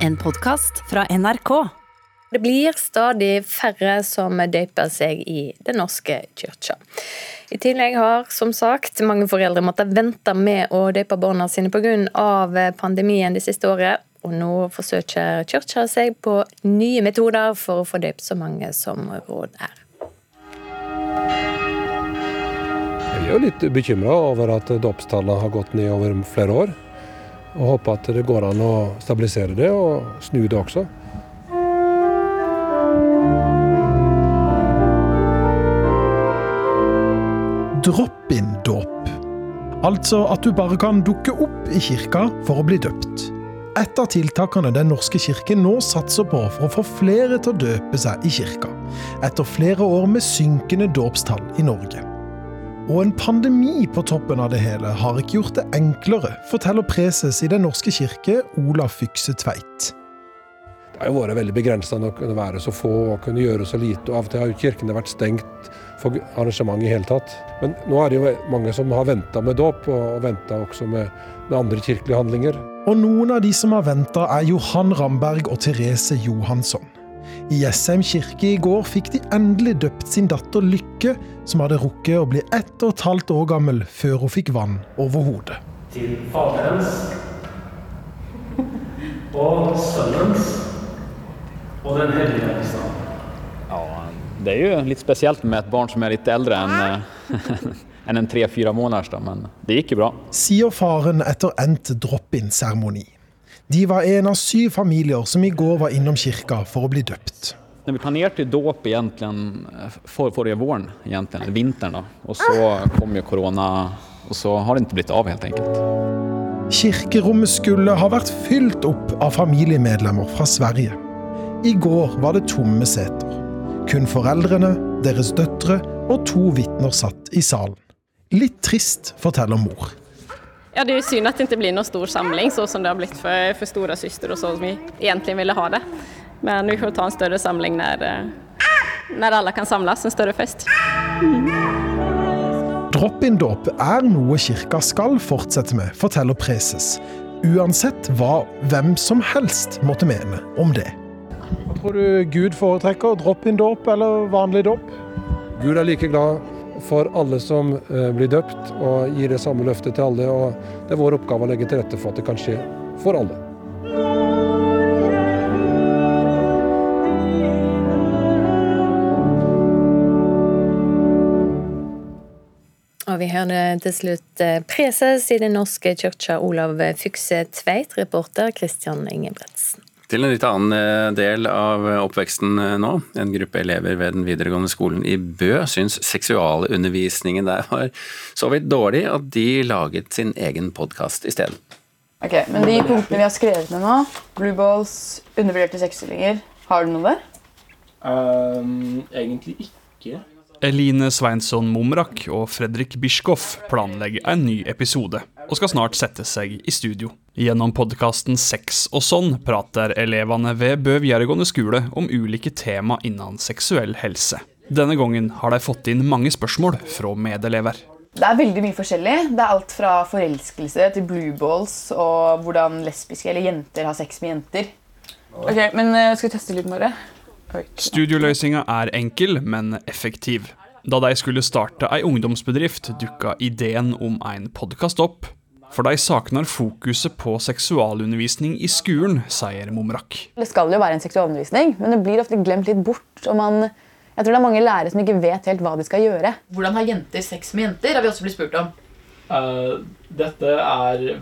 en podkast fra NRK. Det blir stadig færre som døper seg i Den norske kirka. I tillegg har som sagt mange foreldre måttet vente med å døpe barna sine pga. pandemien det siste året. Og nå forsøker kirka seg på nye metoder for å få døpt så mange som råd er. Vi er jo litt bekymra over at dåpstallene har gått ned over flere år. Og håper at det går an å stabilisere det og snu det også. Drop-in-dåp. Altså at du bare kan dukke opp i kirka for å bli døpt. Et av tiltakene Den norske kirken nå satser på for å få flere til å døpe seg i kirka, etter flere år med synkende dåpstall i Norge. Og en pandemi på toppen av det hele har ikke gjort det enklere, forteller preses i Den norske kirke, Olaf Fykse Tveit. Det har jo vært veldig begrensa å kunne være så få og kunne gjøre så lite. og Av og til har jo kirkene vært stengt for arrangement i hele tatt. Men nå er det jo mange som har venta med dåp, og venta også med, med, andre kirkelige handlinger. Og noen av de som har venta, er Johan Ramberg og Therese Johansson. I Jessheim kirke i går fikk de endelig døpt sin datter Lykke, som hadde rukket å bli ett og et halvt år gammel før hun fikk vann over hodet. Til Faderens og Sønnens og Den hellige navn. Ja, det er jo litt spesielt med et barn som er litt eldre enn enn en tre-fire måneders, men det gikk jo bra. Sier faren etter endt drop-in-seremoni. De var en av syv familier som i går var innom kirka for å bli døpt. Når vi planerte dåp egentlig for forrige våren, egentlig, vinteren, da. og så kom jo korona, og så har det ikke blitt av, helt enkelt. Kirkerommet skulle ha vært fylt opp av familiemedlemmer fra Sverige. I går var det tomme seter. Kun foreldrene, deres døtre og to vitner satt i salen. Litt trist, forteller mor. Ja, Det er jo synd at det ikke blir noen stor samling, sånn som det har blitt for, for store søster og sånn som vi egentlig ville ha det. Men vi får ta en større samling når, når alle kan samles, en større fest. Drop-in-dåp er noe kirka skal fortsette med, forteller preses. Uansett hva hvem som helst måtte mene om det. Hva tror du Gud foretrekker? Drop-in-dåp eller vanlig dåp? Gud er like glad for alle som blir døpt, og gir det samme løftet til alle. og Det er vår oppgave å legge til rette for at det kan skje for alle. Og vi hørte til slutt preses i Den norske kirka, Olav Fykse Tveit, reporter Christian Ingebretsen. Til en litt annen del av oppveksten nå. En gruppe elever ved den videregående skolen i Bø syns seksualundervisningen der var så vidt dårlig at de laget sin egen podkast isteden. Ok, men de punktene vi har skrevet ned nå, blue balls, undervurderte sexstillinger, har du noe der? Um, egentlig ikke. Eline Sveinsson Momrak og Fredrik Bischkoff planlegger en ny episode, og skal snart sette seg i studio. Gjennom podkasten Sex og sånn prater elevene ved Bø videregående skole om ulike tema innen seksuell helse. Denne gangen har de fått inn mange spørsmål fra medelever. Det er veldig mye forskjellig. Det er alt fra forelskelse til blue balls og hvordan lesbiske eller jenter har sex med jenter. Ok, men Skal vi teste litt, Mare? Studioløsninga er enkel, men effektiv. Da de skulle starte ei ungdomsbedrift, dukka ideen om en podkast opp. For de savner fokuset på seksualundervisning i skolen, sier Momrak. Det skal jo være en seksualundervisning, men det blir ofte glemt litt bort. og man... Jeg tror det er mange lærere som ikke vet helt hva de skal gjøre. Hvordan har jenter sex med jenter? har vi også blitt spurt om. Uh, dette er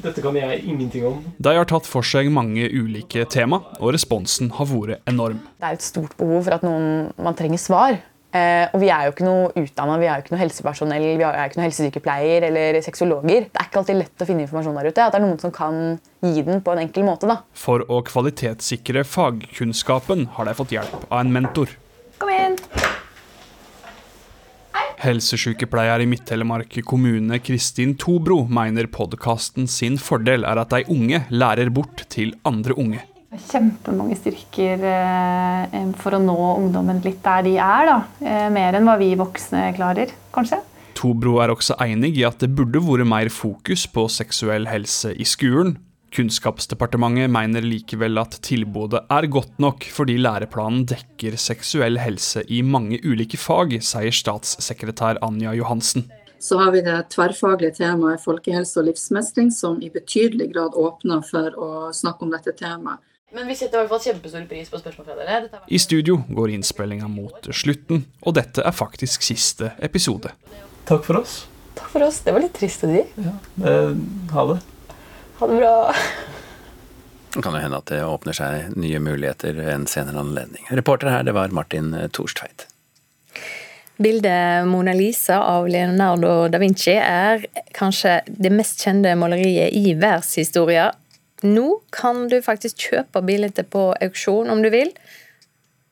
Dette kan jeg ingenting om. De har tatt for seg mange ulike tema, og responsen har vært enorm. Det er et stort behov for at noen, man trenger svar. Eh, og vi er jo ikke noe utdanna, vi er jo ikke noe helsepersonell, vi er ikke noe helsesykepleier eller sexologer. Det er ikke alltid lett å finne informasjon der ute. At det er noen som kan gi den på en enkel måte. da. For å kvalitetssikre fagkunnskapen har de fått hjelp av en mentor. Kom inn! Helsesykepleier i Midt-Telemark kommune Kristin Tobro mener podkasten sin fordel er at de unge lærer bort til andre unge. Kjempemange styrker eh, for å nå ungdommen litt der de er. da. Eh, mer enn hva vi voksne klarer, kanskje. Tobro er også enig i at det burde vært mer fokus på seksuell helse i skolen. Kunnskapsdepartementet mener likevel at tilbudet er godt nok fordi læreplanen dekker seksuell helse i mange ulike fag, sier statssekretær Anja Johansen. Så har vi det tverrfaglige temaet folkehelse og livsmestring, som i betydelig grad åpner for å snakke om dette temaet. Men vi setter i hvert fall kjempestor pris på spørsmål fra dere. Dette I studio går innspillinga mot slutten, og dette er faktisk siste episode. Takk for oss. Takk for oss. Det var litt trist å si. Eh, ha det. Ha det bra. Det kan jo hende at det åpner seg nye muligheter ved en senere anledning. Reporter her, det var Martin Thorstveit. Bildet Mona Lisa av Leonardo da Vinci er kanskje det mest kjente maleriet i verdenshistorien. Nå kan du faktisk kjøpe bildet på auksjon om du vil.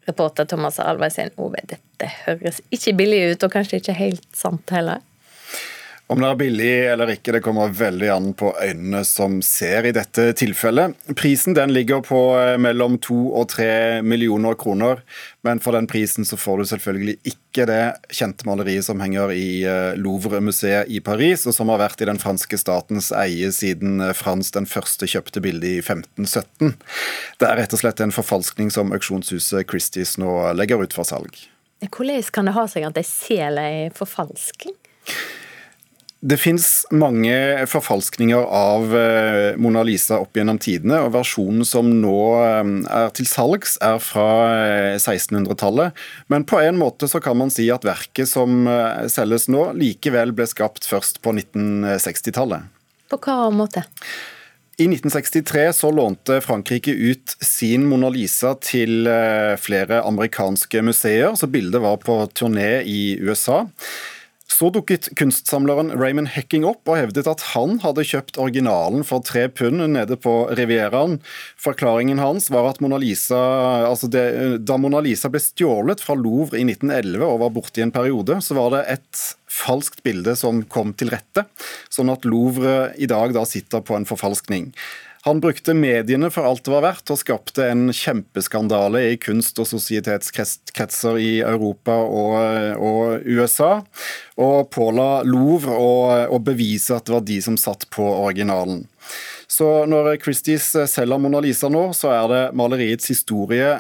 Reporter Thomas Alveisen Ove, dette høres ikke billig ut, og kanskje ikke helt sant heller? Om det er billig eller ikke, det kommer veldig an på øynene som ser i dette tilfellet. Prisen den ligger på eh, mellom to og tre millioner kroner, men for den prisen så får du selvfølgelig ikke det kjente maleriet som henger i eh, Louvre-museet i Paris, og som har vært i den franske statens eie siden eh, Frans den første kjøpte bildet i 1517. Det er rett og slett en forfalskning som auksjonshuset Christies nå legger ut for salg. Hvordan kan det ha seg at de selger ei forfalskning? Det fins mange forfalskninger av eh, Mona Lisa opp gjennom tidene, og versjonen som nå eh, er til salgs, er fra 1600-tallet. Eh, Men på en måte så kan man si at verket som selges nå, likevel ble skapt først på 1960-tallet. På hva måte? I 1963 så lånte Frankrike ut sin Mona Lisa til flere amerikanske museer, så bildet var på turné i USA. Så dukket kunstsamleren Raymond Hecking opp og hevdet at han hadde kjøpt originalen for tre pund nede på Rivieraen. Forklaringen hans var at Mona Lisa, altså det, da Mona Lisa ble stjålet fra Louvre i 1911 og var borte i en periode, så var det et falskt bilde som kom til rette, sånn at Louvre i dag da sitter på en forfalskning. Han brukte mediene for alt det var verdt, og skapte en kjempeskandale i kunst- og sosietetskretser i Europa og, og, USA. Og påla Louvre å, bevise at det var de som satt på originalen. Så når Christies selger Mona Lisa nå, så er det maleriets historie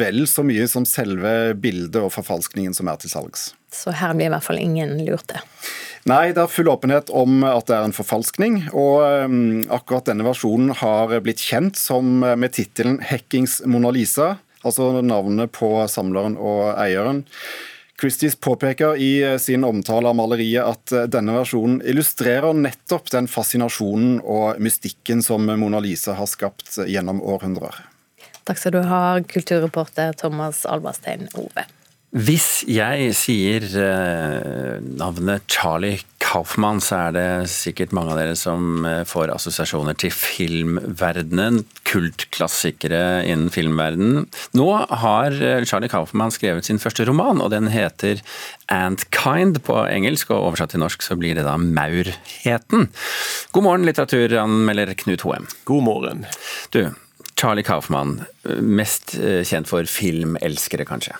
vel så mye som selve bildet og forfalskningen som er til salgs. Så her blir i hvert fall ingen lurte? Nei, det er full åpenhet om at det er en forfalskning. Og um, akkurat denne versjonen har blitt kjent som uh, med tittelen 'Hackings Mona Lisa', altså navnet på samleren og eieren. Christies påpeker i uh, sin omtale av maleriet at uh, denne versjonen illustrerer nettopp den fascinasjonen og mystikken som Mona Lisa har skapt gjennom århundrer. Takk skal du ha, kulturreporter Thomas Alberstein Ove. Hvis jeg sier eh, navnet Charlie Kaufmann, så er det sikkert mange av dere som eh, får assosiasjoner til filmverdenen. Kultklassikere innen filmverdenen. Nå har eh, Charlie Kaufmann skrevet sin første roman, og den heter Antkind på engelsk, og oversatt til norsk så blir det da Maurheten. God morgen, litteraturanmelder Knut Hoem. God morgen. Du, Charlie Kaufmann, mest kjent for filmelskere, kanskje?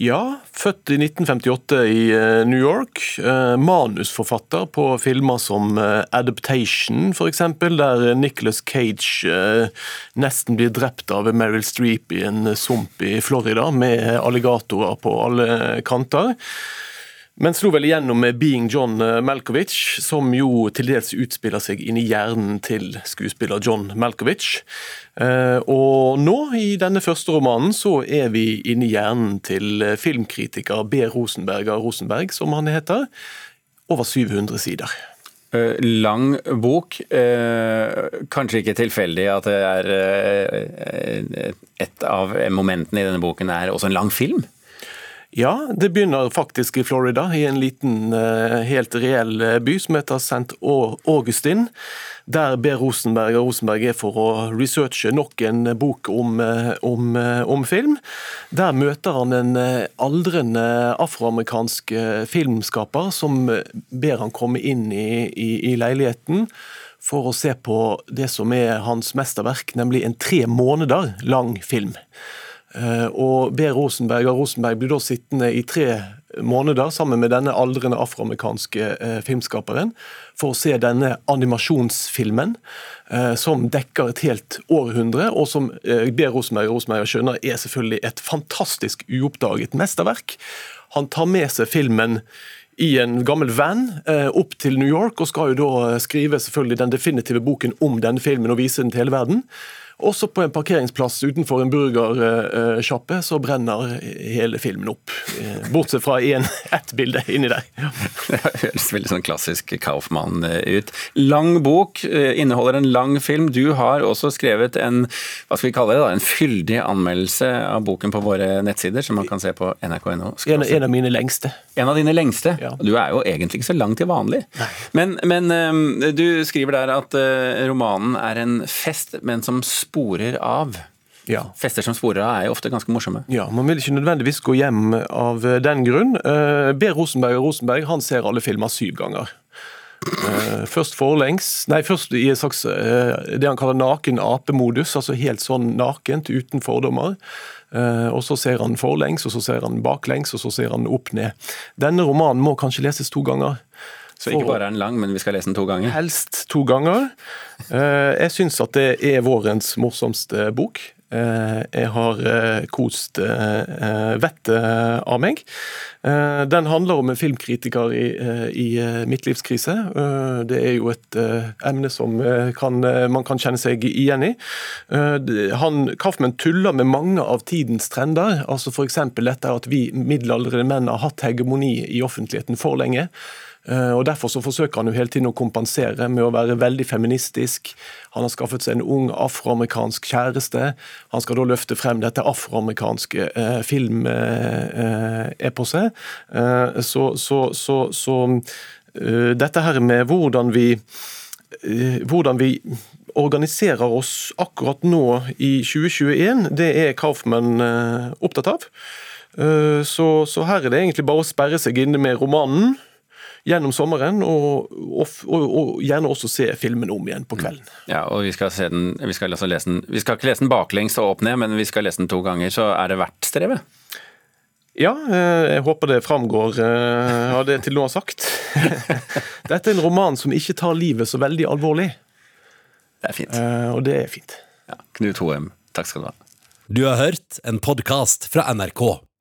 Ja, født i 1958 i eh, New York. Eh, manusforfatter på filmer som eh, Adaptation, f.eks., der Nicholas Cage nesten blir drept av Meryl Streep i en sump i Florida, med alligatorer på alle kanter. Men slo vel igjennom med 'Being John Malkovich', som jo til dels utspiller seg inn i hjernen til skuespiller John Malkovich. Eh, og nå, i denne første romanen, så er vi inni hjernen til filmkritiker B. Rosenberger Rosenberg, som han heter. Over 700 sider. Eh, lang bok. Eh, kanskje ikke tilfeldig at det er et av momentene i denne boken er også en lang film? Ja, det begynner faktisk i Florida, i en liten, eh, helt reell eh, by som heter St. Augustin. Der ber Rosenberg og Rosenberg er for å researche nok en bok om, eh, om, om film. Der møter han en aldrende afroamerikansk filmskaper som ber han komme inn i, i, i leiligheten for å se på det som er hans mesterverk, nemlig en tre måneder lang film. Eh, og B. Rosenberg og Rosenberg blir da sittende i tre måneder sammen med denne aldrende afroamerikanske eh, filmskaperen for å se denne animasjonsfilmen eh, som dekker et helt århundre, og som B. Rosenberg Rosenberg skjønner er selvfølgelig et fantastisk uoppdaget mesterverk. Han tar med seg filmen i en gammel van opp til New York, og skal jo da skrive selvfølgelig den definitive boken om denne filmen og vise den til hele verden. Også på en parkeringsplass utenfor en burgersjappe så brenner hele filmen opp. Eh, bortsett fra en, ett bilde inni der. Ja. Det høres veldig sånn klassisk Kaufmann ut. Lang bok, eh, inneholder en lang film. Du har også skrevet en hva skal vi kalle det da, en fyldig anmeldelse av boken på våre nettsider, som man kan se på nrk.no. En, en, av mine lengste. En av dine lengste? Ja. Du er jo egentlig ikke så lang til vanlig. Men, men, eh, du skriver der at romanen er en fest, men som sporer av. Ja. Fester som sporer av er jo ofte ganske morsomme. Ja, Man vil ikke nødvendigvis gå hjem av den grunn. Uh, B. Rosenberg og Rosenberg han ser alle filmer syv ganger. Uh, først forlengs, nei, først i en slags det han kaller naken apemodus, altså helt sånn nakent, uten fordommer. og Så ser han forlengs, og så ser han baklengs, og så ser han opp ned. Denne romanen må kanskje leses to ganger. Så ikke bare er den lang, men vi skal lese den to ganger? Helst to ganger. Jeg syns at det er vårens morsomste bok. Jeg har kost vettet av meg. Den handler om en filmkritiker i, i midtlivskrise. Det er jo et emne som kan, man kan kjenne seg igjen i. Han, Kaufmann tuller med mange av tidens trender. altså F.eks. dette at vi middelaldrende menn har hatt hegemoni i offentligheten for lenge. Og Derfor så forsøker han jo hele tiden å kompensere med å være veldig feministisk. Han har skaffet seg en ung afroamerikansk kjæreste. Han skal da løfte frem dette afroamerikanske eh, filmeposet. Eh, så, så, så, så uh, dette her med hvordan vi, uh, hvordan vi organiserer oss akkurat nå i 2021, det er Kaufmann uh, opptatt av. Så, så her er det egentlig bare å sperre seg inne med romanen gjennom sommeren, og, og, og, og, gjerne også se filmen om igjen på kvelden. Ja, og Vi skal, den, vi skal altså lese den, vi skal ikke lese den baklengs og opp ned, men vi skal lese den to ganger. Så er det verdt strevet? Ja, jeg håper det framgår av det til nå har sagt. Dette er en roman som ikke tar livet så veldig alvorlig. Det er fint. Og det er fint. Ja, Knut Hoem, takk skal du ha. Du har hørt en podkast fra NRK.